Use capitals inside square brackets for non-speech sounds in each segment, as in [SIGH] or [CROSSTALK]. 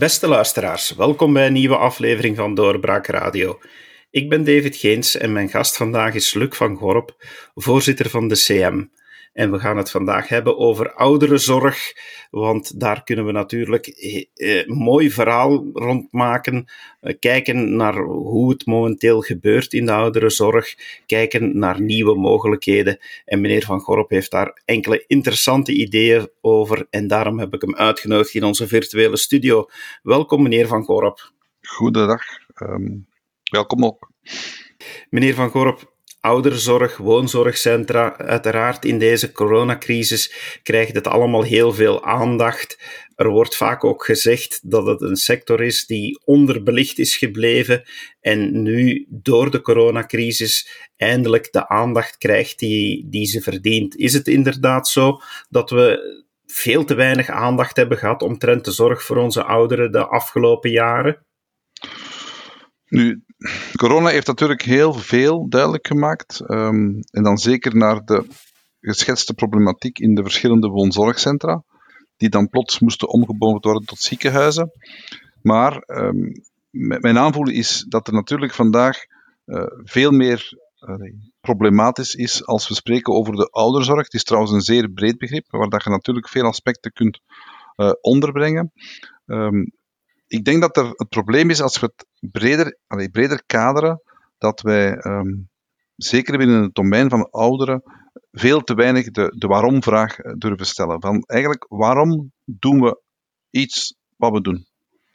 Beste luisteraars, welkom bij een nieuwe aflevering van Doorbraak Radio. Ik ben David Geens en mijn gast vandaag is Luc van Gorp, voorzitter van de CM. En we gaan het vandaag hebben over ouderenzorg, want daar kunnen we natuurlijk een eh, eh, mooi verhaal rondmaken. Eh, kijken naar hoe het momenteel gebeurt in de ouderenzorg, kijken naar nieuwe mogelijkheden. En meneer Van Gorp heeft daar enkele interessante ideeën over en daarom heb ik hem uitgenodigd in onze virtuele studio. Welkom, meneer Van Gorp. Goedendag, um, welkom ook. Meneer Van Gorp, ouderzorg, woonzorgcentra. Uiteraard in deze coronacrisis krijgt het allemaal heel veel aandacht. Er wordt vaak ook gezegd dat het een sector is die onderbelicht is gebleven en nu door de coronacrisis eindelijk de aandacht krijgt die, die ze verdient. Is het inderdaad zo dat we veel te weinig aandacht hebben gehad omtrent de zorg voor onze ouderen de afgelopen jaren? Nu, corona heeft natuurlijk heel veel duidelijk gemaakt. Ehm, en dan zeker naar de geschetste problematiek in de verschillende woonzorgcentra, die dan plots moesten omgebouwd worden tot ziekenhuizen. Maar um, mijn aanvoelen is dat er natuurlijk vandaag uh, veel meer problematisch is als we spreken over de ouderzorg. Het is trouwens een zeer breed begrip, waar dat je natuurlijk veel aspecten kunt uh, onderbrengen. Um, ik denk dat er het probleem is als we het breder, breder kaderen, dat wij, um, zeker binnen het domein van ouderen, veel te weinig de, de waarom-vraag eh, durven stellen. Van eigenlijk, waarom doen we iets wat we doen?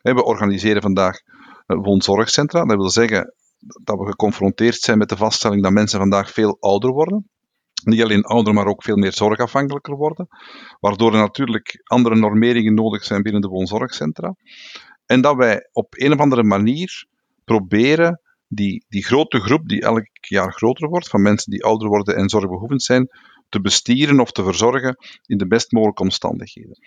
We organiseren vandaag eh, woonzorgcentra. Dat wil zeggen dat we geconfronteerd zijn met de vaststelling dat mensen vandaag veel ouder worden. Niet alleen ouder, maar ook veel meer zorgafhankelijker worden. Waardoor er natuurlijk andere normeringen nodig zijn binnen de woonzorgcentra. En dat wij op een of andere manier proberen die, die grote groep die elk jaar groter wordt, van mensen die ouder worden en zorgbehoevend zijn, te bestieren of te verzorgen in de best mogelijke omstandigheden.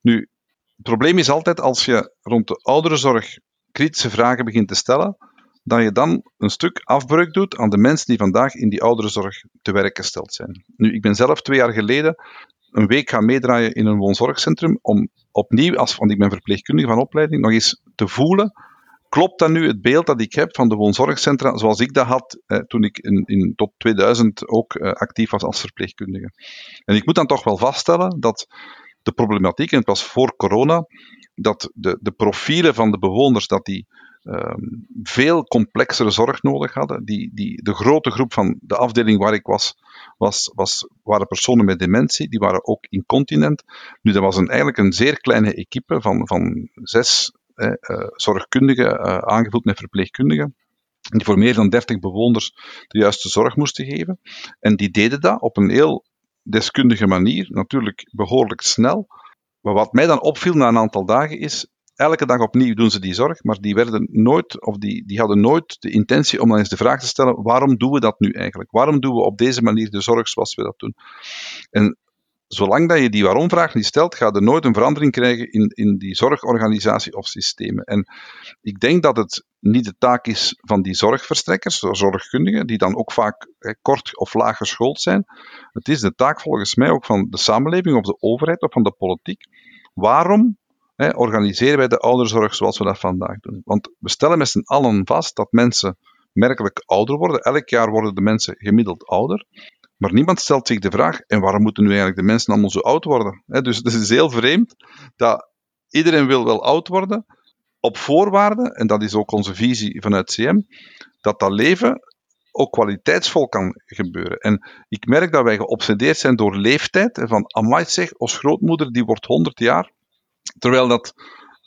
Nu, het probleem is altijd als je rond de ouderenzorg kritische vragen begint te stellen, dat je dan een stuk afbreuk doet aan de mensen die vandaag in die ouderenzorg te werk gesteld zijn. Nu, ik ben zelf twee jaar geleden een week gaan meedraaien in een woonzorgcentrum om opnieuw, als, want ik ben verpleegkundige van opleiding, nog eens te voelen klopt dat nu het beeld dat ik heb van de woonzorgcentra zoals ik dat had eh, toen ik in, in, tot 2000 ook eh, actief was als verpleegkundige? En ik moet dan toch wel vaststellen dat de problematiek, en het was voor corona, dat de, de profielen van de bewoners, dat die um, veel complexere zorg nodig hadden. Die, die, de grote groep van de afdeling waar ik was, was, was, waren personen met dementie, die waren ook incontinent. Nu, dat was eigenlijk een zeer kleine equipe van, van zes eh, zorgkundigen, uh, aangevuld met verpleegkundigen die voor meer dan 30 bewoners de juiste zorg moesten geven. En die deden dat op een heel deskundige manier, natuurlijk behoorlijk snel. Maar wat mij dan opviel na een aantal dagen is, elke dag opnieuw doen ze die zorg, maar die, werden nooit, of die, die hadden nooit de intentie om dan eens de vraag te stellen: waarom doen we dat nu eigenlijk? Waarom doen we op deze manier de zorg zoals we dat doen? En zolang dat je die waarom-vraag niet stelt, ga je nooit een verandering krijgen in, in die zorgorganisatie of systemen. En ik denk dat het niet de taak is van die zorgverstrekkers, zorgkundigen, die dan ook vaak kort of laag geschoold zijn. Het is de taak volgens mij ook van de samenleving of de overheid of van de politiek. Waarom hè, organiseren wij de ouderzorg zoals we dat vandaag doen? Want we stellen met z'n allen vast dat mensen merkelijk ouder worden. Elk jaar worden de mensen gemiddeld ouder. Maar niemand stelt zich de vraag, en waarom moeten nu eigenlijk de mensen allemaal zo oud worden? dus het is heel vreemd dat iedereen wil wel oud worden, op voorwaarde, en dat is ook onze visie vanuit CM, dat dat leven ook kwaliteitsvol kan gebeuren. En ik merk dat wij geobsedeerd zijn door leeftijd, van amai zeg, als grootmoeder die wordt 100 jaar, terwijl dat,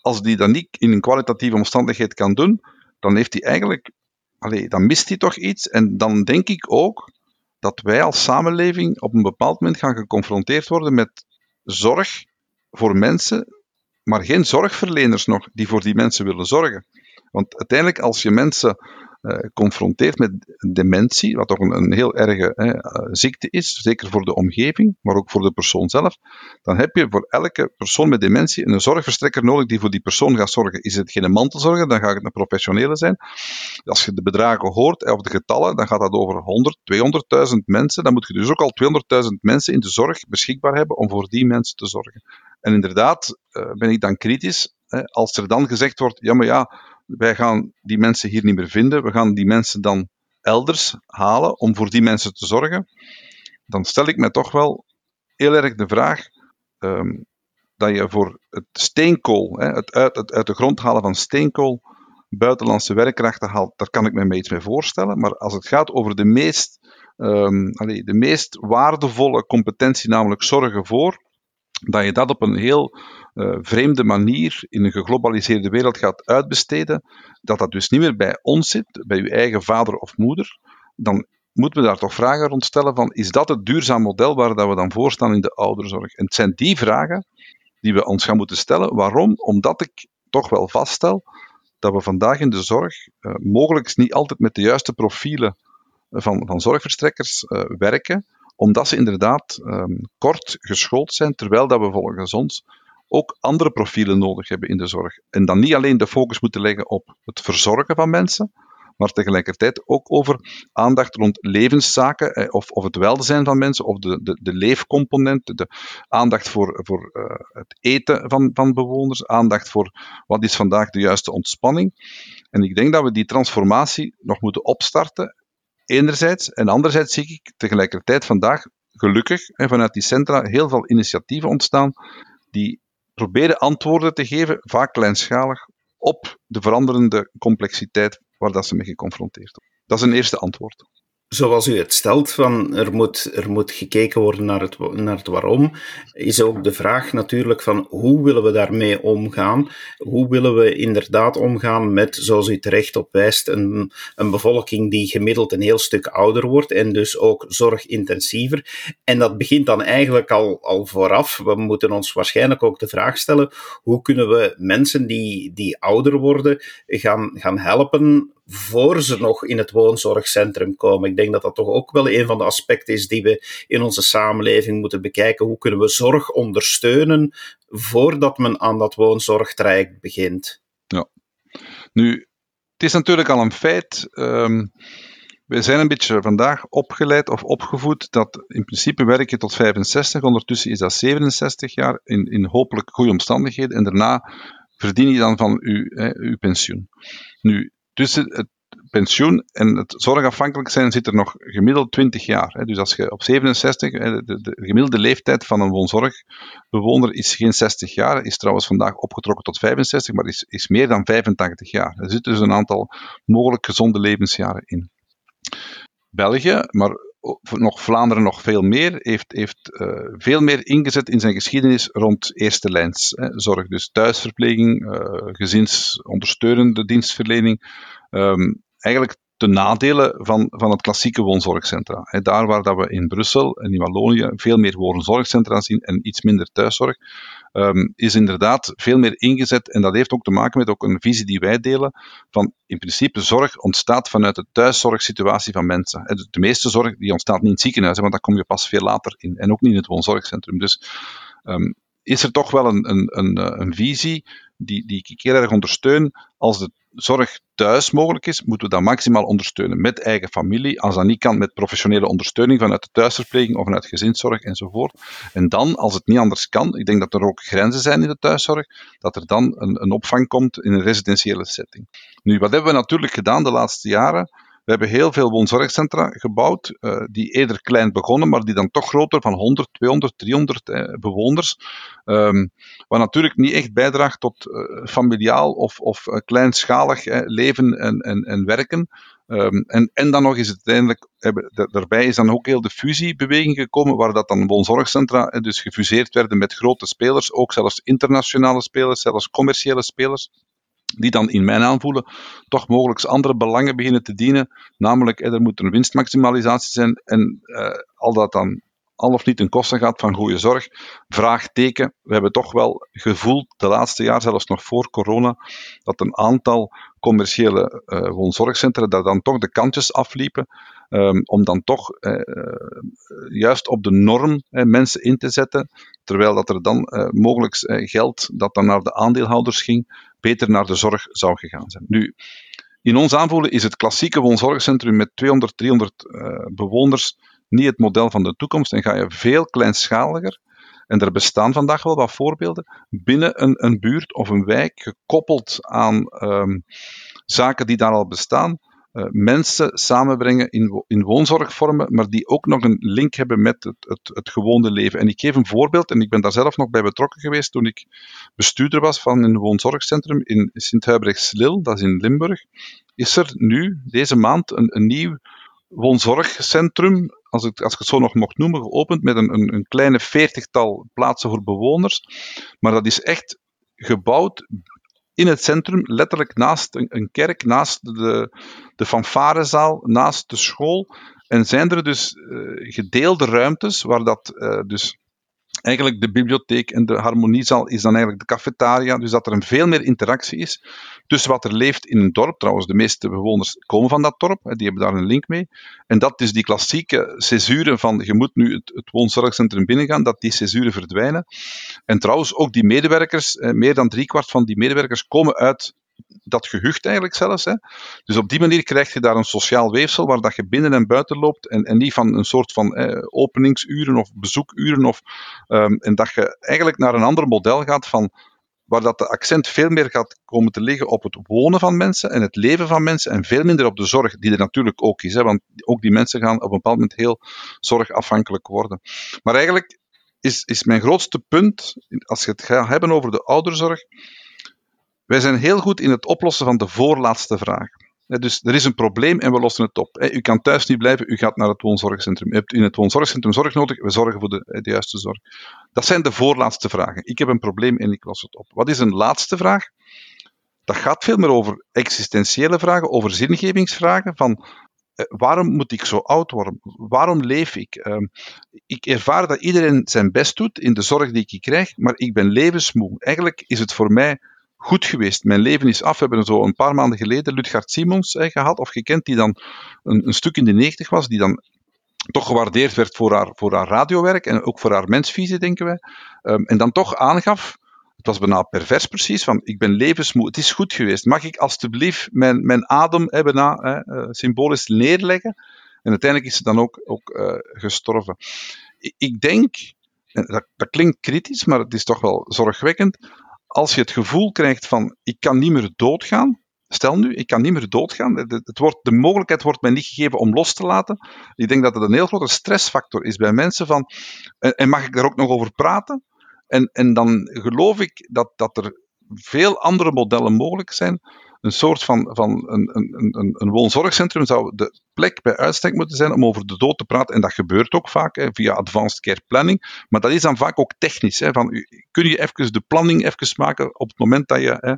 als die dat niet in een kwalitatieve omstandigheid kan doen, dan heeft hij eigenlijk, allez, dan mist hij toch iets. En dan denk ik ook dat wij als samenleving op een bepaald moment gaan geconfronteerd worden met zorg voor mensen, maar geen zorgverleners nog die voor die mensen willen zorgen. Want uiteindelijk, als je mensen uh, confronteert met dementie, wat toch een, een heel erge uh, ziekte is, zeker voor de omgeving, maar ook voor de persoon zelf, dan heb je voor elke persoon met dementie een zorgverstrekker nodig die voor die persoon gaat zorgen. Is het geen mantelzorger, dan gaat het een professionele zijn. Als je de bedragen hoort, of de getallen, dan gaat dat over 100, 200.000 mensen. Dan moet je dus ook al 200.000 mensen in de zorg beschikbaar hebben om voor die mensen te zorgen. En inderdaad ben ik dan kritisch als er dan gezegd wordt, ja maar ja, wij gaan die mensen hier niet meer vinden, we gaan die mensen dan elders halen om voor die mensen te zorgen, dan stel ik me toch wel heel erg de vraag ehm, dat je voor het steenkool, hè, het, uit, het uit de grond halen van steenkool, buitenlandse werkkrachten haalt, daar kan ik me iets mee voorstellen. Maar als het gaat over de meest, um, de meest waardevolle competentie, namelijk zorgen voor, dat je dat op een heel uh, vreemde manier in een geglobaliseerde wereld gaat uitbesteden, dat dat dus niet meer bij ons zit, bij uw eigen vader of moeder, dan moeten we daar toch vragen rond stellen van, is dat het duurzaam model waar dat we dan voor staan in de ouderzorg? En het zijn die vragen die we ons gaan moeten stellen. Waarom? Omdat ik toch wel vaststel dat we vandaag in de zorg uh, mogelijk niet altijd met de juiste profielen van, van zorgverstrekkers uh, werken, omdat ze inderdaad um, kort geschoold zijn, terwijl dat we volgens ons ook andere profielen nodig hebben in de zorg. En dan niet alleen de focus moeten leggen op het verzorgen van mensen, maar tegelijkertijd ook over aandacht rond levenszaken eh, of, of het welzijn van mensen of de, de, de leefcomponent, de aandacht voor, voor uh, het eten van, van bewoners, aandacht voor wat is vandaag de juiste ontspanning. En ik denk dat we die transformatie nog moeten opstarten, enerzijds, en anderzijds zie ik tegelijkertijd vandaag gelukkig en vanuit die centra heel veel initiatieven ontstaan die proberen antwoorden te geven, vaak kleinschalig, op de veranderende complexiteit waar dat ze mee geconfronteerd worden. Dat is een eerste antwoord zoals u het stelt, van er moet, er moet gekeken worden naar het, naar het waarom, is ook de vraag natuurlijk van hoe willen we daarmee omgaan? Hoe willen we inderdaad omgaan met, zoals u terecht op wijst, een, een bevolking die gemiddeld een heel stuk ouder wordt en dus ook zorgintensiever. En dat begint dan eigenlijk al, al vooraf. We moeten ons waarschijnlijk ook de vraag stellen, hoe kunnen we mensen die, die ouder worden gaan, gaan helpen voor ze nog in het woonzorgcentrum komen. Ik denk dat dat toch ook wel een van de aspecten is die we in onze samenleving moeten bekijken. Hoe kunnen we zorg ondersteunen voordat men aan dat woonzorgtraject begint? Ja. Nu, het is natuurlijk al een feit. Um, we zijn een beetje vandaag opgeleid of opgevoed dat in principe werk je tot 65, ondertussen is dat 67 jaar in, in hopelijk goede omstandigheden en daarna verdien je dan van uw, hè, uw pensioen. Nu, tussen het pensioen en het zorgafhankelijk zijn zit er nog gemiddeld 20 jaar. Dus als je op 67, de, de, de, gemiddelde leeftijd van een woonzorgbewoner is geen 60 jaar, is trouwens vandaag opgetrokken tot 65, maar is, is meer dan 85 jaar. Er zitten dus een aantal mogelijk gezonde levensjaren in. België, maar nog Vlaanderen nog veel meer, heeft, heeft uh, veel meer ingezet in zijn geschiedenis rond eerste lijns hè, zorg. Dus thuisverpleging, uh, gezinsondersteunende dienstverlening. Um, eigenlijk de nadelen van, van het klassieke woonzorgcentra. He, daar waar dat we in Brussel en in Wallonië veel meer woonzorgcentra zien en iets minder thuiszorg, um, is inderdaad veel meer ingezet. En dat heeft ook te maken met ook een visie die wij delen. Van in principe zorg ontstaat vanuit de thuiszorgsituatie van mensen. De meeste zorg die ontstaat niet in het ziekenhuis, want daar kom je pas veel later in. En ook niet in het woonzorgcentrum. Dus um, is er toch wel een, een, een, een visie die, die ik heel erg ondersteun. Als de zorg thuis mogelijk is, moeten we dat maximaal ondersteunen met eigen familie. Als dat niet kan, met professionele ondersteuning vanuit de thuisverpleging of vanuit gezinszorg enzovoort. En dan, als het niet anders kan, ik denk dat er ook grenzen zijn in de thuiszorg, dat er dan een, een opvang komt in een residentiële setting. Nu, wat hebben we natuurlijk gedaan de laatste jaren? We hebben heel veel woonzorgcentra gebouwd, uh, die eerder klein begonnen, maar die dan toch groter van 100, 200, 300 eh, bewoners. Um, wat natuurlijk niet echt bijdraagt tot uh, familiaal of, of kleinschalig leven en, en, en werken. Um, en, en dan nog is het uiteindelijk, daarbij is dan ook heel de fusiebeweging gekomen, waar dat dan woonzorgcentra dus gefuseerd werden met grote spelers, ook zelfs internationale spelers, zelfs commerciële spelers die dan in mijn aanvoelen toch mogelijk andere belangen beginnen te dienen. Namelijk, er moet een winstmaximalisatie zijn en uh, al dat dan al of niet ten koste gaat van goede zorg. Vraagteken. We hebben toch wel gevoeld, de laatste jaar, zelfs nog voor corona, dat een aantal commerciële uh, woonzorgcentra daar dan toch de kantjes afliepen. Um, om dan toch uh, juist op de norm mensen in te zetten, terwijl dat er dan mogelijk geld dat dan naar de aandeelhouders ging, beter naar de zorg zou gegaan zijn. Nu, in ons aanvoelen is het klassieke woonzorgcentrum met 200, 300 bewoners niet het model van de toekomst en ga je veel kleinschaliger en er bestaan vandaag wel wat voorbeelden, binnen een, een buurt of een wijk, gekoppeld aan um, zaken die daar al bestaan, mensen samenbrengen in, in woonzorgvormen, maar die ook nog een link hebben met het, het, het gewone leven. En ik geef een voorbeeld, en ik ben daar zelf nog bij betrokken geweest toen ik bestuurder was van een woonzorgcentrum in Sint-Huibrechtslil, dat is in Limburg. Is er nu, deze maand, een, een nieuw woonzorgcentrum, als ik, als ik het zo nog mocht noemen, geopend met een, een, een kleine veertigtal plaatsen voor bewoners. Maar dat is echt gebouwd in het centrum, letterlijk naast een, kerk, naast de, de fanfarezaal, naast de school. En zijn er dus uh, gedeelde ruimtes waar dat uh, dus eigenlijk de bibliotheek en de harmoniezaal is dan eigenlijk de cafetaria. Dus dat er een veel meer interactie is tussen wat er leeft in een dorp. Trouwens, de meeste bewoners komen van dat dorp, die hebben daar een link mee. En dat is die klassieke césure van je moet nu het, woonzorgcentrum binnengaan, dat die césure verdwijnen. En trouwens, ook die medewerkers, meer dan driekwart van die medewerkers komen uit dat gehucht eigenlijk zelfs. Hè. Dus op die manier krijg je daar een sociaal weefsel waar dat je binnen en buiten loopt en, en niet van een soort van eh, openingsuren of bezoekuren. Of, um, en dat je eigenlijk naar een ander model gaat van waar dat de accent veel meer gaat komen te liggen op het wonen van mensen en het leven van mensen en veel minder op de zorg, die er natuurlijk ook is. Hè, want ook die mensen gaan op een bepaald moment heel zorgafhankelijk worden. Maar eigenlijk is, is mijn grootste punt, als je het gaat hebben over de ouderzorg, wij zijn heel goed in het oplossen van de voorlaatste vraag. Dus er is een probleem en we lossen het op. U kan thuis niet blijven, u gaat naar het woonzorgcentrum. U hebt in het woonzorgcentrum zorg nodig, we zorgen voor de, de juiste zorg. Dat zijn de voorlaatste vragen. Ik heb een probleem en ik los het op. Wat is een laatste vraag? Dat gaat veel meer over existentiële vragen, over zingevingsvragen. Van eh, waarom moet ik zo oud worden? Waarom leef ik? Ehm, ik ervaar dat iedereen zijn best doet in de zorg die ik krijg, maar ik ben levensmoe. Eigenlijk is het voor mij goed geweest. Mijn leven is af. We hebben zo een paar maanden geleden Ludgard Simons eh, gehad, of gekend, die dan een, een stuk in de negentig was, die dan toch gewaardeerd werd voor haar, voor haar radiowerk en ook voor haar mensvisie, denken wij. Um, en dan toch aangaf, het was bijna pervers precies, van ik ben levensmoe, het is goed geweest. Mag ik alstublieft mijn, mijn adem hebben na, uh, symbolisch neerleggen? En uiteindelijk is ze dan ook, ook uh, gestorven. Ik, ik denk, dat, dat klinkt kritisch, maar het is toch wel zorgwekkend, als je het gevoel krijgt van ik kan niet meer doodgaan, stel nu, ik kan niet meer doodgaan, het wordt, de mogelijkheid wordt mij niet gegeven om los te laten. Ik denk dat het een heel grote stressfactor is bij mensen van, en mag ik daar ook nog over praten? En, en dan geloof ik dat, dat er veel andere modellen mogelijk zijn een soort van, van een, een, een, een woonzorgcentrum zou de plek bij uitstek moeten zijn om over de dood te praten. En dat gebeurt ook vaak hè, via advanced care planning. Maar dat is dan vaak ook technisch. Hè, van, kun je even de planning even maken op het moment dat je hè,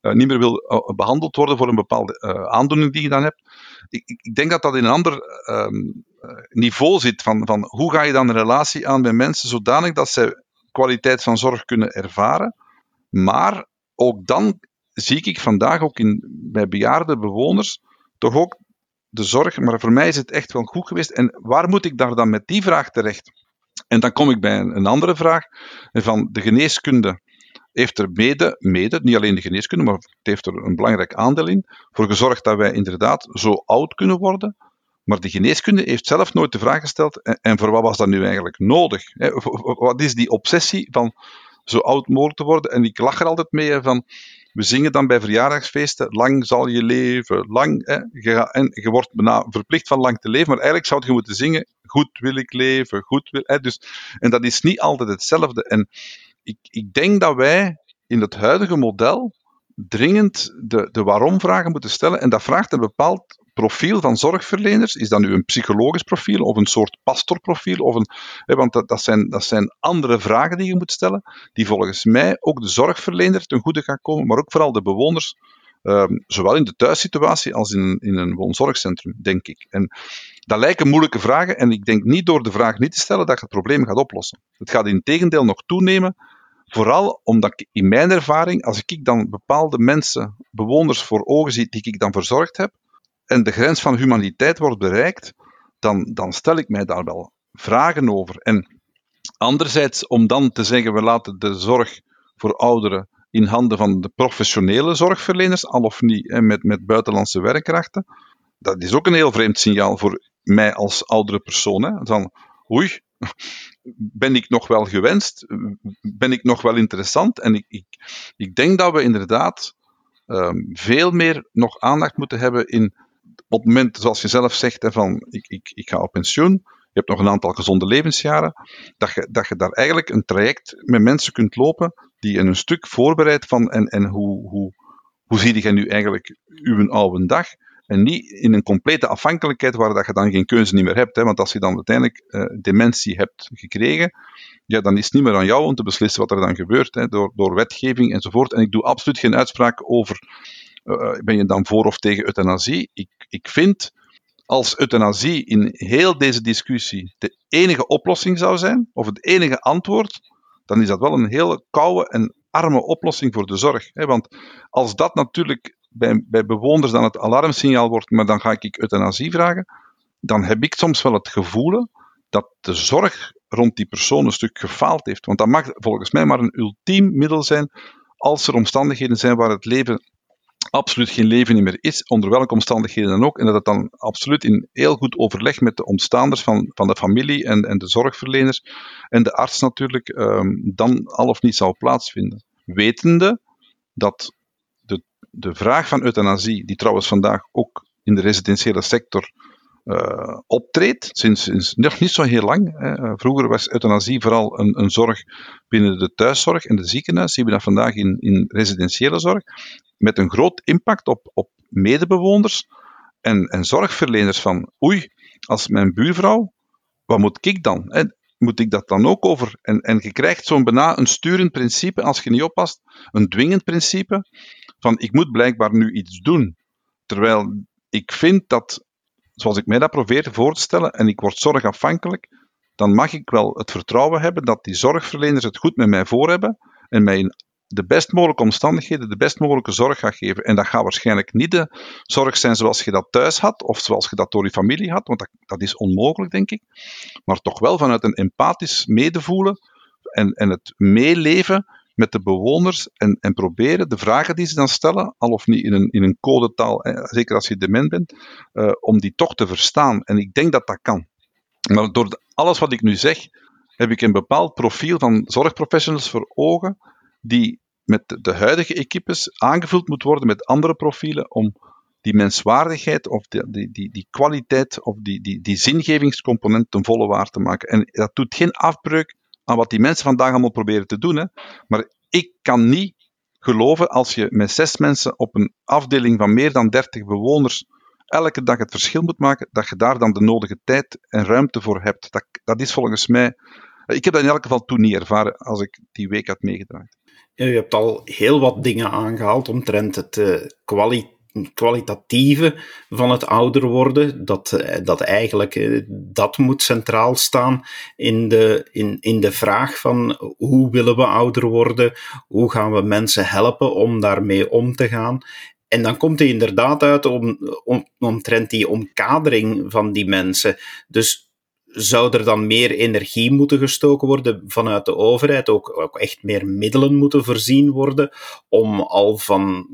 eh, niet meer wil eh, behandeld worden voor een bepaalde uh, aandoening die je dan hebt. Ik, ik, denk dat dat in een ander um, niveau zit. Van, van hoe ga je dan een relatie aan met mensen zodanig dat ze kwaliteit van zorg kunnen ervaren. Maar ook dan zie ik vandaag ook in, bij bejaarde bewoners toch ook de zorg, maar voor mij is het echt wel goed geweest. En waar moet ik daar dan met die vraag terecht? En dan kom ik bij een, andere vraag van de geneeskunde heeft er mede, mede, niet alleen de geneeskunde, maar het heeft er een belangrijk aandeel in, voor gezorgd dat wij inderdaad zo oud kunnen worden. Maar de geneeskunde heeft zelf nooit de vraag gesteld, en voor wat was dat nu eigenlijk nodig? Wat is die obsessie van zo oud mogelijk te worden? En ik lach er altijd mee van, we zingen dan bij verjaardagsfeesten, lang zal je leven, lang, hè, je, en je wordt verplicht van lang te leven, maar eigenlijk zou je moeten zingen, goed wil ik leven, goed wil, hè, dus, en dat is niet altijd hetzelfde. En ik, ik denk dat wij in het huidige model dringend de, de waarom-vragen moeten stellen, en dat vraagt een bepaald profiel van zorgverleners, is dat nu een psychologisch profiel of een soort pastorprofiel? Of een, hè, want dat, dat, zijn, dat zijn andere vragen die je moet stellen, die volgens mij ook de zorgverlener ten goede gaan komen, maar ook vooral de bewoners, um, zowel in de thuissituatie als in, in een woonzorgcentrum, denk ik. En dat lijken moeilijke vragen en ik denk niet door de vraag niet te stellen dat je het probleem gaat oplossen. Het gaat in tegendeel nog toenemen, Vooral omdat ik in mijn ervaring, als ik dan bepaalde mensen, bewoners voor ogen zie die ik dan verzorgd heb, en de grens van humaniteit wordt bereikt, dan, dan stel ik mij daar wel vragen over. En anderzijds, om dan te zeggen, we laten de zorg voor ouderen in handen van de professionele zorgverleners, al of niet met, met buitenlandse werkkrachten, dat is ook een heel vreemd signaal voor mij als oudere persoon. Hè. Dan, oei, ben ik nog wel gewenst? Ben ik nog wel interessant? En ik, ik, ik denk dat we inderdaad um, veel meer nog aandacht moeten hebben in op het moment, zoals je zelf zegt, van ik, ik, ik ga op pensioen, je hebt nog een aantal gezonde levensjaren, dat je, dat je daar eigenlijk een traject met mensen kunt lopen die een stuk voorbereidt van en, en hoe, hoe, hoe zie je nu eigenlijk uw oude dag? En niet in een complete afhankelijkheid waar dat je dan geen keuze niet meer hebt. Hè? Want als je dan uiteindelijk uh, dementie hebt gekregen, ja, dan is het niet meer aan jou om te beslissen wat er dan gebeurt, hè? Door, door wetgeving enzovoort. En ik doe absoluut geen uitspraak over, uh, ben je dan voor of tegen euthanasie? Ik, ik vind, als euthanasie in heel deze discussie de enige oplossing zou zijn, of het enige antwoord, dan is dat wel een hele koude en arme oplossing voor de zorg. Hè? Want als dat natuurlijk bij, bij bewoners dan het alarmsignaal wordt, maar dan ga ik euthanasie vragen, dan heb ik soms wel het gevoel dat de zorg rond die persoon een stuk gefaald heeft. Want dat mag volgens mij maar een ultiem middel zijn als er omstandigheden zijn waar het leven absoluut geen leven meer is, onder welke omstandigheden dan ook, en dat het dan absoluut in heel goed overleg met de omstaanders van, van de familie en, en de zorgverleners en de arts natuurlijk, um, dan al of niet zou plaatsvinden. Wetende dat de vraag van euthanasie, die trouwens vandaag ook in de residentiële sector uh, optreedt, sinds, sinds, nog niet zo heel lang. Hè. Eh, vroeger was euthanasie vooral een, een, zorg binnen de thuiszorg en de ziekenhuis. Zien we dat vandaag in, in residentiële zorg, met een groot impact op, op medebewoners en, en zorgverleners van oei, als mijn buurvrouw, wat moet ik dan? Hè? Moet ik dat dan ook over? En, en je krijgt zo'n bijna een sturend principe, als je niet oppast, een dwingend principe, van ik moet blijkbaar nu iets doen. Terwijl ik vind dat, zoals ik mij dat probeer voor te stellen, en ik word zorgafhankelijk, dan mag ik wel het vertrouwen hebben dat die zorgverleners het goed met mij voor hebben en mij in de best mogelijke omstandigheden de best mogelijke zorg gaat geven. En dat gaat waarschijnlijk niet de zorg zijn zoals je dat thuis had, of zoals je dat door je familie had, want dat, dat is onmogelijk, denk ik. Maar toch wel vanuit een empathisch medevoelen en, en het meeleven met de bewoners en, en proberen de vragen die ze dan stellen, al of niet in een, in een codetaal, zeker als je dement bent, uh, om die toch te verstaan. En ik denk dat dat kan. Maar door alles wat ik nu zeg, heb ik een bepaald profiel van zorgprofessionals voor ogen, die met de huidige equipes aangevuld moet worden met andere profielen om die menswaardigheid of die, die, die, die kwaliteit of die, die, die zingevingscomponent ten volle waar te maken. En dat doet geen afbreuk aan wat die mensen vandaag allemaal proberen te doen. Hè. Maar ik kan niet geloven als je met zes mensen op een afdeling van meer dan 30 bewoners elke dag het verschil moet maken, dat je daar dan de nodige tijd en ruimte voor hebt. Dat, dat is volgens mij. Ik heb dat in elk geval toen niet ervaren als ik die week had meegedraaid. Je hebt al heel wat dingen aangehaald omtrent het kwaliteit kwalitatieve van het ouder worden, dat, eh, dat eigenlijk eh, dat moet centraal staan in de, in, in de vraag van hoe willen we ouder worden, hoe gaan we mensen helpen om daarmee om te gaan. En dan komt hij inderdaad uit om, omtrent die omkadering van die mensen. Dus zou er dan meer energie moeten gestoken worden vanuit de overheid, ook, ook echt meer middelen moeten voorzien worden om al van,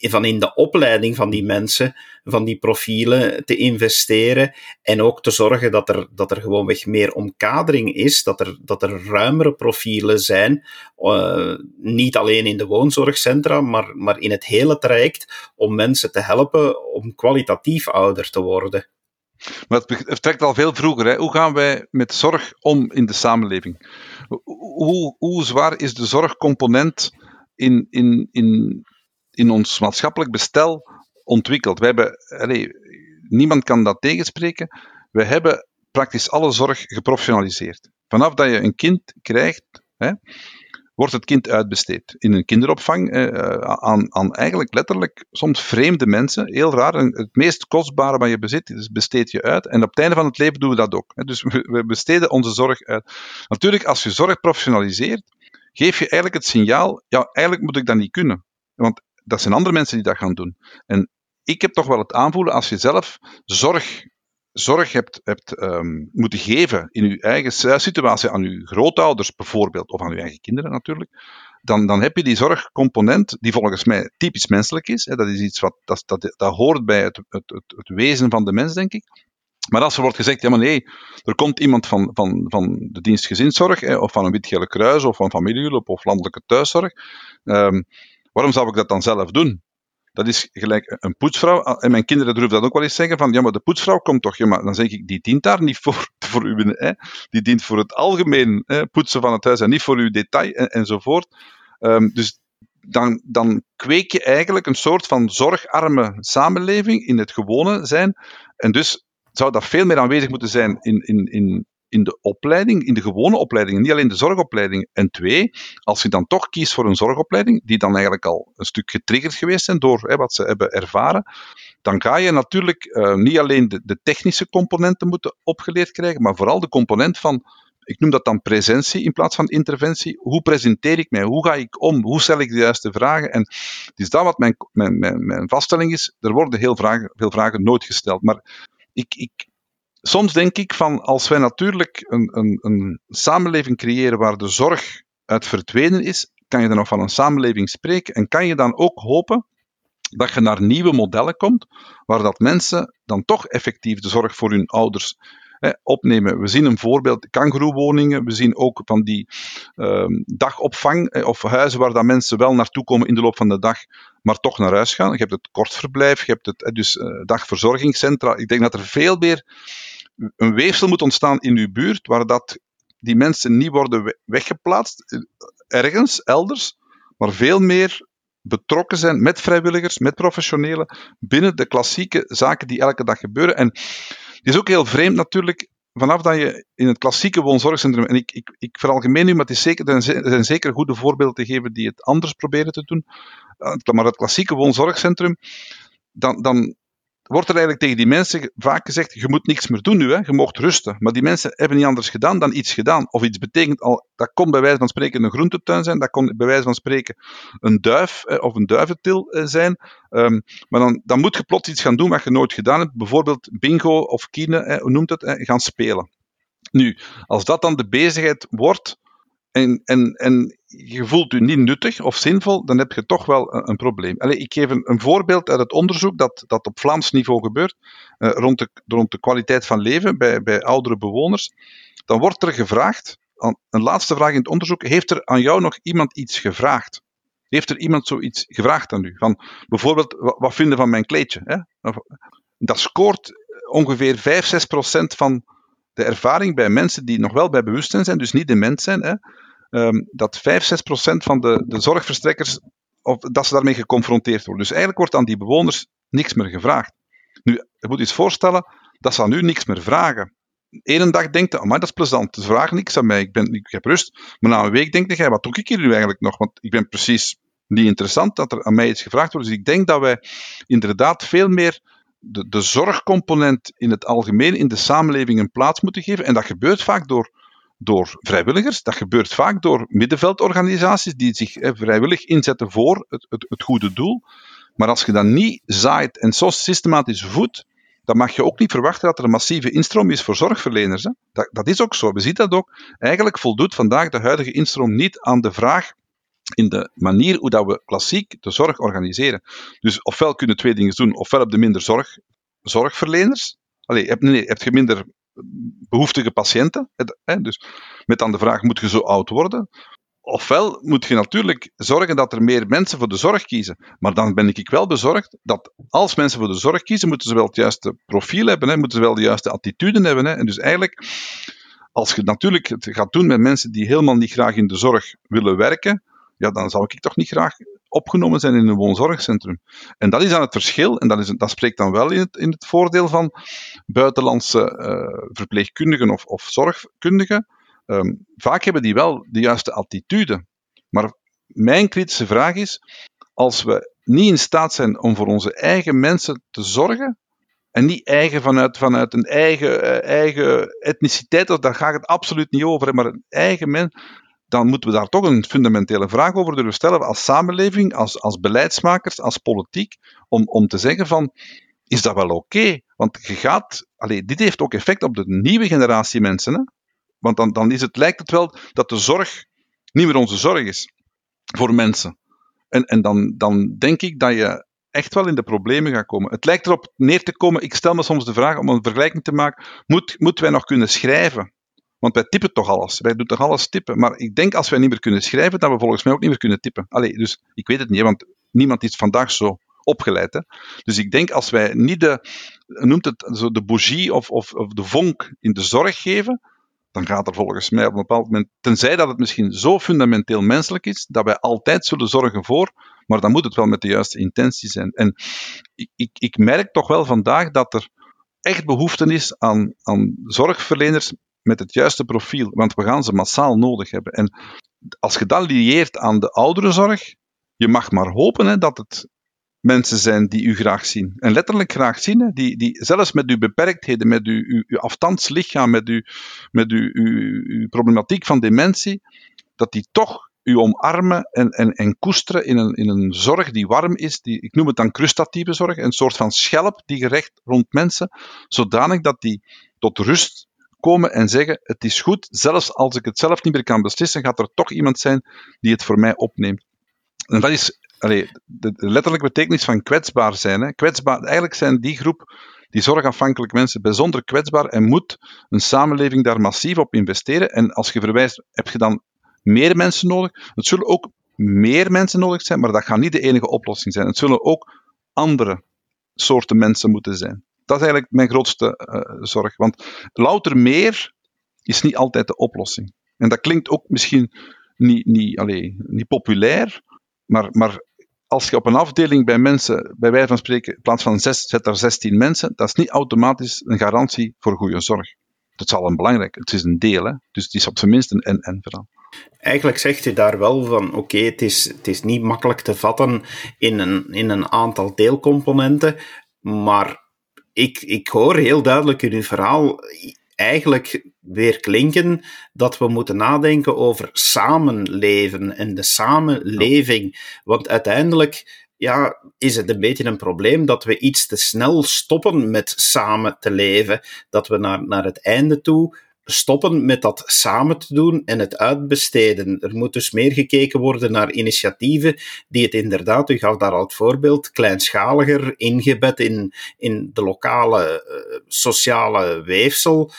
van in de opleiding van die mensen, van die profielen te investeren en ook te zorgen dat er, dat er gewoonweg meer omkadering is, dat er, dat er ruimere profielen zijn, uh, niet alleen in de woonzorgcentra, maar, maar in het hele traject om mensen te helpen om kwalitatief ouder te worden. Maar het vertrekt al veel vroeger. Hè. Hoe gaan wij met zorg om in de samenleving? Hoe, hoe zwaar is de zorgcomponent in, in, in, in ons maatschappelijk bestel ontwikkeld? Wij hebben, allez, niemand kan dat tegenspreken. We hebben praktisch alle zorg geprofessionaliseerd. Vanaf dat je een kind krijgt, hè, wordt het kind uitbesteed in een kinderopvang eh, eh, aan, aan eigenlijk letterlijk soms vreemde mensen. Heel raar. het meest kostbare wat je bezit, dus besteed je uit. En op het einde van het leven doen we dat ook. Dus we besteden onze zorg uit. Natuurlijk, als je zorg professionaliseert, geef je eigenlijk het signaal, ja, eigenlijk moet ik dat niet kunnen. Want dat zijn andere mensen die dat gaan doen. En ik heb toch wel het aanvoelen, als je zelf zorg zorg hebt, hebt um, moeten geven in uw eigen situatie aan uw grootouders bijvoorbeeld, of aan uw eigen kinderen natuurlijk, dan, dan heb je die zorgcomponent die volgens mij typisch menselijk is. Hè, dat is iets wat dat, dat, dat hoort bij het, het, het, het wezen van de mens, denk ik. Maar als er wordt gezegd, ja maar nee, er komt iemand van, van, van de dienst gezinszorg, hè, of van een wit kruis, of van familiehulp, of landelijke thuiszorg, um, waarom zou ik dat dan zelf doen? Dat is gelijk een poetsvrouw. En mijn kinderen durven dat ook wel eens zeggen: van ja, maar de poetsvrouw komt toch. Ja, maar dan zeg ik: die dient daar niet voor, [LAUGHS] voor u. Hè? Die dient voor het algemeen hè, poetsen van het huis en niet voor uw detail en, enzovoort. Um, dus dan, dan kweek je eigenlijk een soort van zorgarme samenleving in het gewone zijn. En dus zou dat veel meer aanwezig moeten zijn in, in, in, in de opleiding, in de gewone opleiding, niet alleen de zorgopleiding. En twee, als je dan toch kiest voor een zorgopleiding, die dan eigenlijk al een stuk getriggerd geweest zijn door hè, wat ze hebben ervaren, dan ga je natuurlijk uh, niet alleen de, de, technische componenten moeten opgeleerd krijgen, maar vooral de component van, ik noem dat dan presentie in plaats van interventie. Hoe presenteer ik mij? Hoe ga ik om? Hoe stel ik de juiste vragen? En het is dat wat mijn, mijn, mijn, mijn vaststelling is. Er worden heel vragen, veel vragen nooit gesteld. Maar ik, ik, soms denk ik van als wij natuurlijk een, een, een samenleving creëren waar de zorg uit verdwenen is, kan je dan nog van een samenleving spreken en kan je dan ook hopen dat je naar nieuwe modellen komt, waar dat mensen dan toch effectief de zorg voor hun ouders hè, opnemen. We zien een voorbeeld, kangeroewoningen, we zien ook van die ehm, dagopvang of huizen waar dat mensen wel naartoe komen in de loop van de dag, maar toch naar huis gaan. Je hebt het kortverblijf, je hebt het dus uh, dagverzorgingscentra. Ik denk dat er veel meer een weefsel moet ontstaan in uw buurt, waar dat die mensen niet worden weggeplaatst, eh, ergens, elders, maar veel meer betrokken zijn met vrijwilligers, met professionelen, binnen de klassieke zaken die elke dag gebeuren. En het is ook heel vreemd natuurlijk, vanaf dat je in het klassieke woonzorgcentrum, en ik, ik, ik veralgemeen nu, maar het is zeker, er zijn zeker goede voorbeelden te geven die het anders proberen te doen, eh, maar het klassieke woonzorgcentrum, dan, dan wordt er eigenlijk tegen die mensen vaak gezegd: je moet niks meer doen nu, hè? je mocht rusten. Maar die mensen hebben niet anders gedaan dan iets gedaan. Of iets betekent al, dat kon bij wijze van spreken een groentetuin zijn, dat kon bij wijze van spreken een duif of een duiventil eh, zijn. Um, maar dan, dan moet je plots iets gaan doen wat je nooit gedaan hebt. Bijvoorbeeld bingo of kine, hoe noemt het, gaan spelen. Nu, als dat dan de bezigheid wordt, en, en, en je voelt je niet nuttig of zinvol, dan heb je toch wel een, probleem. Ik geef een, voorbeeld uit het onderzoek dat, dat op Vlaams niveau gebeurt, uh, rond, de, rond de kwaliteit van leven bij, bij oudere bewoners. Dan wordt er gevraagd, een laatste vraag in het onderzoek, heeft er aan jou nog iemand iets gevraagd? Heeft er iemand zoiets gevraagd aan u? Van bijvoorbeeld, wat, wat vinden van mijn kleedje? Hè? Dat scoort ongeveer 5, 6 procent van de ervaring bij mensen die nog wel bij bewustzijn zijn, dus niet dement zijn, hè, um, dat 5, 6 procent van de, de zorgverstrekkers, dat ze daarmee geconfronteerd worden. Dus eigenlijk wordt aan die bewoners niks meer gevraagd. Nu, je moet je eens voorstellen dat ze aan u niks meer vragen. Eén dag denkt maar dat is plezant, ze vragen niks aan mij, ik, ben, ik heb rust. Maar na een week denkt hij, wat doe ik hier nu eigenlijk nog? Want ik ben precies niet interessant dat er aan mij iets gevraagd wordt. Dus ik denk dat wij inderdaad veel meer de, de zorgcomponent in het algemeen in de samenleving een plaats moeten geven. En dat gebeurt vaak door, door vrijwilligers, dat gebeurt vaak door middenveldorganisaties die zich vrijwillig inzetten voor het, het, goede doel. Maar als je dat niet zaait en zo systematisch voedt, dan mag je ook niet verwachten dat er een massieve instroom is voor zorgverleners. Hè. Dat, dat is ook zo. We zien dat ook. Eigenlijk voldoet vandaag de huidige instroom niet aan de vraag in de manier hoe dat we klassiek de zorg organiseren. Dus ofwel kunnen twee dingen doen, ofwel heb je minder zorg, zorgverleners, Allee, heb, nee, je minder behoeftige patiënten. Hè? Dus met dan de vraag, moet je zo oud worden? Ofwel moet je natuurlijk zorgen dat er meer mensen voor de zorg kiezen. Maar dan ben ik wel bezorgd dat als mensen voor de zorg kiezen, moeten ze wel het juiste profiel hebben, hè? moeten ze wel de juiste attitude hebben. Hè? En dus eigenlijk, als je natuurlijk het gaat doen met mensen die helemaal niet graag in de zorg willen werken, ja, dan zou ik toch niet graag opgenomen zijn in een woonzorgcentrum. En dat is dan het verschil, en dat, is, dat spreekt dan wel in het, in het voordeel van buitenlandse uh, verpleegkundigen of, of zorgkundigen. Um, vaak hebben die wel de juiste attitude. Maar mijn kritische vraag is, als we niet in staat zijn om voor onze eigen mensen te zorgen, en niet eigen vanuit, vanuit een eigen, uh, eigen etniciteit, daar gaat het absoluut niet over, maar een eigen mens, dan moeten we daar toch een fundamentele vraag over durven stellen als samenleving, als, als beleidsmakers, als politiek, om, om te zeggen van, is dat wel oké? Want je gaat, allee, dit heeft ook effect op de nieuwe generatie mensen. Hè? Want dan, dan is het, lijkt het wel dat de zorg niet meer onze zorg is voor mensen. En, en dan, dan denk ik dat je echt wel in de problemen gaan komen. Het lijkt erop neer te komen, ik stel me soms de vraag om een vergelijking te maken, moet, moeten wij nog kunnen schrijven? Want wij typen toch alles. Wij doen toch alles typen. Maar ik denk als wij niet meer kunnen schrijven, dat we volgens mij ook niet meer kunnen typen. Allee, dus ik weet het niet, want niemand is vandaag zo opgeleid. Hè? Dus ik denk als wij niet de, noemt het zo de bougie of, of, of de vonk in de zorg geven, dan gaat er volgens mij op een bepaald moment, tenzij dat het misschien zo fundamenteel menselijk is, dat wij altijd zullen zorgen voor, maar dan moet het wel met de juiste intentie zijn. En ik, ik, ik merk toch wel vandaag dat er echt behoefte is aan, aan zorgverleners met het juiste profiel, want we gaan ze massaal nodig hebben. En als je dat lieert aan de ouderenzorg, je mag maar hopen hè, dat het mensen zijn die u graag zien. En letterlijk graag zien, hè, die, die zelfs met uw beperktheden, met uw, uw, uw afstands lichaam, met, uw, met uw, uw, uw problematiek van dementie, dat die toch u omarmen en, en, en koesteren in een, in een zorg die warm is. Die, ik noem het dan crustatieve zorg, een soort van schelp die gerecht rond mensen, zodanig dat die tot rust komen en zeggen: Het is goed, zelfs als ik het zelf niet meer kan beslissen, gaat er toch iemand zijn die het voor mij opneemt. En dat is allee, de, letterlijke betekenis van kwetsbaar zijn. Hè. Kwetsbaar, eigenlijk zijn die groep, die zorgafhankelijke mensen, bijzonder kwetsbaar en moet een samenleving daar massief op investeren. En als je verwijst, heb je dan meer mensen nodig? Het zullen ook meer mensen nodig zijn, maar dat gaat niet de enige oplossing zijn. Het zullen ook andere soorten mensen moeten zijn. Dat is eigenlijk mijn grootste uh, zorg. Want louter meer is niet altijd de oplossing. En dat klinkt ook misschien niet, niet, allez, niet populair, maar, maar als je op een afdeling bij mensen, bij wijze van spreken, in plaats van zes, zet er 16 mensen, dat is niet automatisch een garantie voor goede zorg. Dat is al een belangrijk, het is een deel, hè? dus het is op zijn minst een en-en verhaal. Eigenlijk zegt je daar wel van, oké, het, is, het is niet makkelijk te vatten in een, in een aantal deelcomponenten, maar ik, ik hoor heel duidelijk in uw verhaal eigenlijk weer klinken dat we moeten nadenken over samenleven en de samenleving. Want uiteindelijk ja, is het een beetje een probleem dat we iets te snel stoppen met samen te leven. Dat we naar, naar het einde toe stoppen met dat samen te doen en het uitbesteden. Er moet dus meer gekeken worden naar initiatieven die het inderdaad, u gaf daar al het voorbeeld, kleinschaliger, ingebed in, in de lokale uh, sociale weefsel,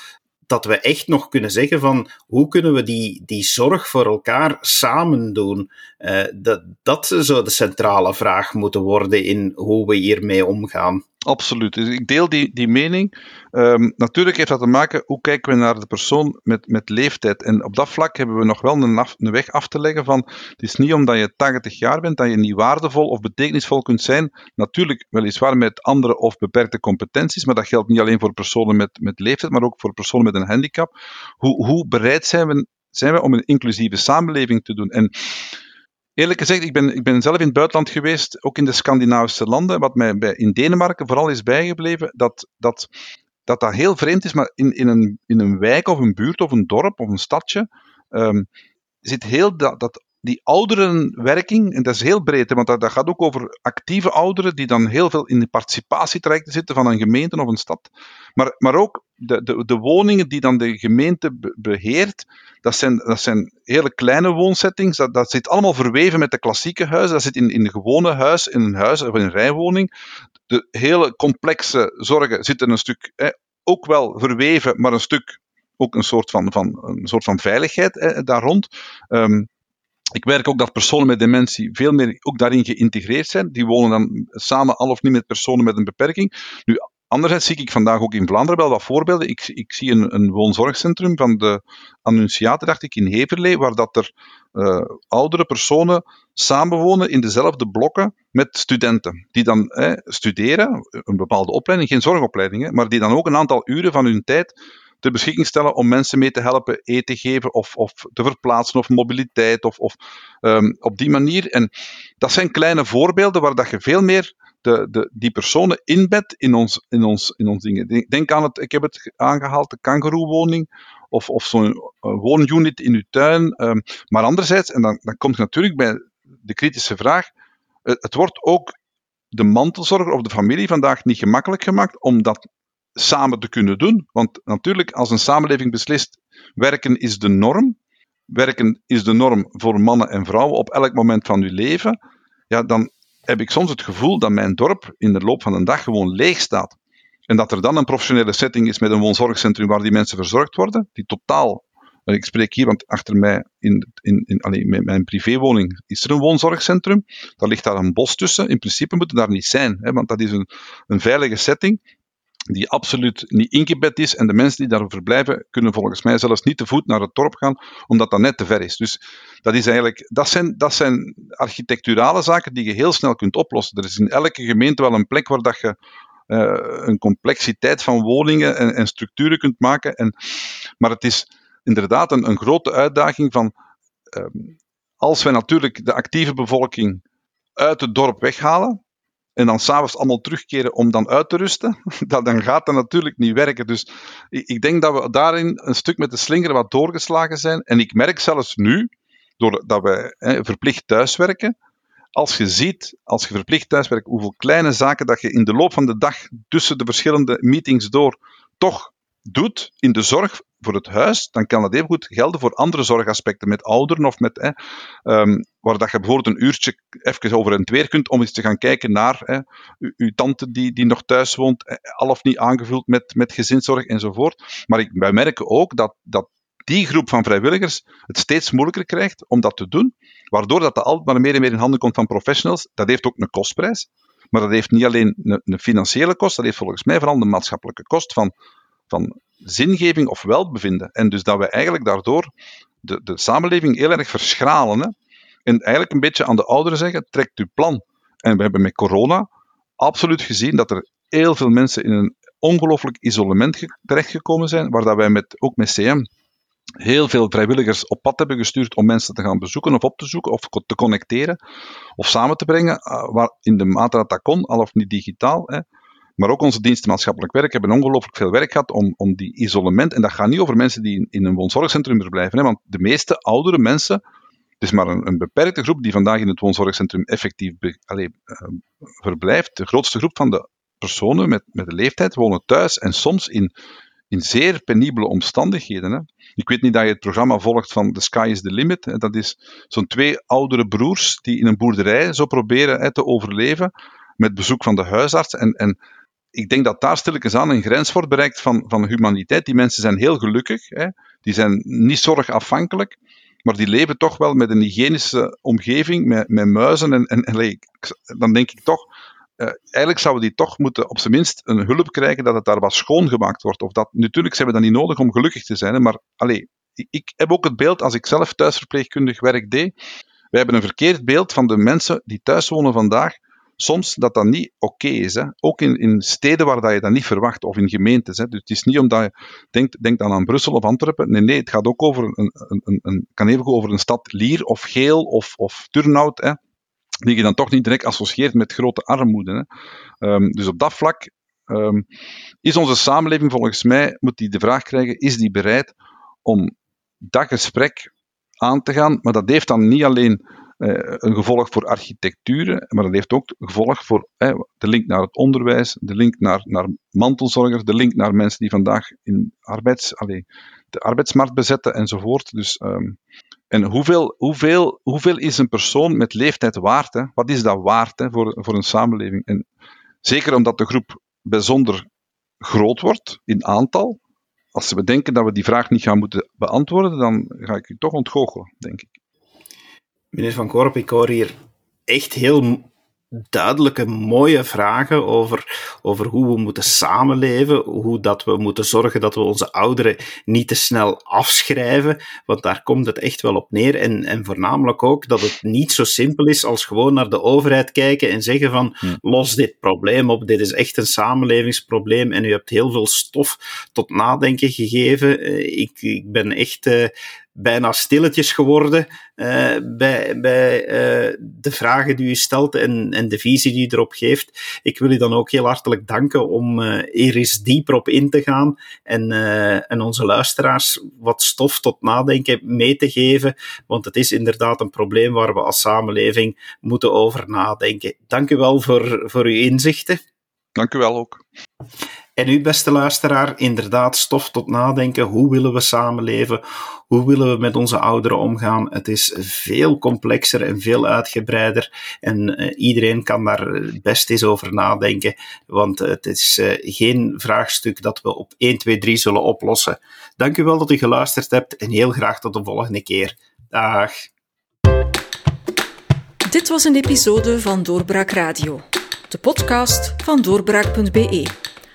dat we echt nog kunnen zeggen van hoe kunnen we die, die zorg voor elkaar samen doen. Uh, dat, dat zou de centrale vraag moeten worden in hoe we hiermee omgaan. Absoluut. Dus ik deel die, die mening. Um, natuurlijk heeft dat te maken hoe kijken we naar de persoon met, met leeftijd. En op dat vlak hebben we nog wel een, een weg af te leggen van het is niet omdat je 80 jaar bent dat je niet waardevol of betekenisvol kunt zijn. Natuurlijk weliswaar met andere of beperkte competenties, maar dat geldt niet alleen voor personen met, met leeftijd, maar ook voor personen met een handicap. Hoe, hoe bereid zijn we, zijn we om een inclusieve samenleving te doen? En Eerlijk gezegd, ik ben, ik ben zelf in het buitenland geweest, ook in de Scandinavische landen. Wat mij bij, in Denemarken vooral is bijgebleven, dat dat, dat, dat heel vreemd is, maar in, in, een, in een wijk of een buurt of een dorp of een stadje um, zit heel dat, dat die ouderenwerking, en dat is heel breed, want dat, gaat ook over actieve ouderen die dan heel veel in de participatietrajecten zitten van een gemeente of een stad. Maar, maar ook de, de, de woningen die dan de gemeente beheert, dat zijn, dat zijn hele kleine woonsettings. Dat, dat zit allemaal verweven met de klassieke huizen. Dat zit in, in een gewone huis, in een huis of in een rijwoning. De hele complexe zorgen zitten een stuk ook wel verweven, maar een stuk ook een soort van, van, een soort van veiligheid daar rond. Um, ik merk ook dat personen met dementie veel meer ook daarin geïntegreerd zijn. Die wonen dan samen al of niet met personen met een beperking. Nu, anderzijds zie ik vandaag ook in Vlaanderen wel wat voorbeelden. Ik, ik zie een, een woonzorgcentrum van de Annunciate, dacht ik, in Heverlee, waar dat er uh, oudere personen samenwonen in dezelfde blokken met studenten. Die dan studeren, een bepaalde opleiding, geen zorgopleiding, maar die dan ook een aantal uren van hun tijd ter beschikking stellen om mensen mee te helpen eten geven of, of te verplaatsen of mobiliteit of, of um, op die manier. En dat zijn kleine voorbeelden waar dat je veel meer de, de, die personen inbedt in ons, in, ons, in ons dingen. Denk aan het, ik heb het aangehaald, de kangeroewoning of, of zo'n uh, woonunit in uw tuin. Um, maar anderzijds, en dan, dan komt natuurlijk bij de kritische vraag, het, het wordt ook de mantelzorger of de familie vandaag niet gemakkelijk gemaakt om dat samen te kunnen doen. Want natuurlijk, als een samenleving beslist, werken is de norm, werken is de norm voor mannen en vrouwen op elk moment van uw leven, ja, dan heb ik soms het gevoel dat mijn dorp in de loop van de dag gewoon leeg staat. En dat er dan een professionele setting is met een woonzorgcentrum waar die mensen verzorgd worden, die totaal. Ik spreek hier, want achter mij in, in, in alleen, mijn privéwoning is er een woonzorgcentrum. Daar ligt daar een bos tussen. In principe moet het daar niet zijn, hè, want dat is een, een veilige setting die absoluut niet ingebed is. En de mensen die daar verblijven, kunnen volgens mij zelfs niet te voet naar het dorp gaan, omdat dat net te ver is. Dus dat, is eigenlijk, dat, zijn, dat zijn architecturale zaken die je heel snel kunt oplossen. Er is in elke gemeente wel een plek waar dat je uh, een complexiteit van woningen en, en structuren kunt maken. En, maar het is inderdaad een, een grote uitdaging van. Um, als wij natuurlijk de actieve bevolking uit het dorp weghalen, en dan s'avonds allemaal terugkeren om dan uit te rusten, [LAUGHS] dat, dan gaat dat natuurlijk niet werken. Dus ik, ik, denk dat we daarin een stuk met de slinger wat doorgeslagen zijn. En ik merk zelfs nu, doordat we hè, verplicht thuiswerken, als je ziet, als je verplicht thuiswerkt, hoeveel kleine zaken dat je in de loop van de dag tussen de verschillende meetings door toch doet in de zorg voor het huis, dan kan dat even goed gelden voor andere zorgaspecten met ouderen of met, um, waar dat je bijvoorbeeld een uurtje even over en weer kunt om eens te gaan kijken naar hè, uw, tante die, die nog thuis woont, eh, al of niet aangevuld met, met gezinszorg enzovoort. Maar ik, wij merken ook dat, dat die groep van vrijwilligers het steeds moeilijker krijgt om dat te doen, waardoor dat altijd maar meer en meer in handen komt van professionals. Dat heeft ook een kostprijs, maar dat heeft niet alleen een, een financiële kost, dat heeft volgens mij vooral de maatschappelijke kost van, van zingeving of welbevinden. En dus dat we eigenlijk daardoor de, de samenleving heel erg verschralen. Hè? En eigenlijk een beetje aan de ouderen zeggen, trekt uw plan. En we hebben met corona absoluut gezien dat er heel veel mensen in een ongelooflijk isolement terechtgekomen zijn, waar dat wij met, ook met CM heel veel vrijwilligers op pad hebben gestuurd om mensen te gaan bezoeken of op te zoeken of te connecteren of samen te brengen, eh, waar, in de mate dat dat kon, al of niet digitaal. Hè. Maar ook onze diensten maatschappelijk werk hebben ongelooflijk veel werk gehad om, om die isolement, en dat gaat niet over mensen die in, in een woonzorgcentrum verblijven, hè, want de meeste oudere mensen, het is maar een, een beperkte groep die vandaag in het woonzorgcentrum effectief be, uh, verblijft. De grootste groep van de personen met, met de leeftijd wonen thuis en soms in in zeer penibele omstandigheden. Hè. Ik weet niet dat je het programma volgt van The Sky is the Limit. Dat is zo'n twee oudere broers die in een boerderij zo proberen hè, te overleven met bezoek van de huisarts. En, en ik denk dat daar stilletjes aan een grens wordt bereikt van, van humaniteit. Die mensen zijn heel gelukkig, hè. die zijn niet zorgafhankelijk, maar die leven toch wel met een hygiënische omgeving, met, met muizen. En, en, dan denk ik toch, uh, eigenlijk zouden die toch moeten op zijn minst een hulp krijgen dat het daar wat schoongemaakt wordt. Of dat, natuurlijk zijn we dat niet nodig om gelukkig te zijn, maar allee, ik, ik heb ook het beeld, als ik zelf thuisverpleegkundig werk deed, wij hebben een verkeerd beeld van de mensen die thuis wonen vandaag, soms dat dat niet oké is. Hè. Ook in, in steden waar dat je dat niet verwacht, of in gemeentes. Hè. Dus het is niet omdat je denkt, denkt dan aan Brussel of Antwerpen. Nee, nee, het gaat ook over een, een, een, kan even over een stad Lier of Geel of, of Turnhout. Hè die je dan toch niet direct associeert met grote armoede. Hè. Um, dus op dat vlak um, is onze samenleving volgens mij, moet die de vraag krijgen, is die bereid om dat gesprek aan te gaan? Maar dat heeft dan niet alleen een gevolg voor architecturen, maar dat heeft ook gevolg voor de link naar het onderwijs, de link naar, naar mantelzorgers, de link naar mensen die vandaag in arbeids, allez, de arbeidsmarkt bezetten enzovoort. Dus um, en hoeveel, hoeveel, hoeveel is een persoon met leeftijd waard? Wat is dat waard hè, voor, voor een samenleving? En zeker omdat de groep bijzonder groot wordt in aantal. Als we denken dat we die vraag niet gaan moeten beantwoorden, dan ga ik u toch ontgoochelen, denk ik. Meneer Van Korp, ik hoor hier echt heel duidelijke, mooie vragen over, over hoe we moeten samenleven, hoe dat we moeten zorgen dat we onze ouderen niet te snel afschrijven, want daar komt het echt wel op neer. En, en voornamelijk ook dat het niet zo simpel is als gewoon naar de overheid kijken en zeggen van, hm. los dit probleem op, dit is echt een samenlevingsprobleem en u hebt heel veel stof tot nadenken gegeven. Eh, ik, ik ben echt uh, bijna stilletjes geworden uh, bij, bij uh, de vragen die u stelt en, en de visie die u erop geeft. Ik wil u dan ook heel hartelijk danken om uh, er eens dieper op in te gaan en, en onze luisteraars wat stof tot nadenken mee te geven, want het is inderdaad een probleem waar we als samenleving moeten over nadenken. Dank u wel voor, voor uw inzichten. Dank u wel ook. En u, beste luisteraar, inderdaad stof tot nadenken. Hoe willen we samenleven? Hoe willen we met onze ouderen omgaan? Het is veel complexer en veel uitgebreider. En uh, iedereen kan daar best eens over nadenken. Want het is geen vraagstuk dat we op 1, 2, 3 zullen oplossen. Dank u wel dat u geluisterd hebt en heel graag tot de volgende keer. Dag. Dit was een episode van Doorbraak Radio, de podcast van doorbraak.be.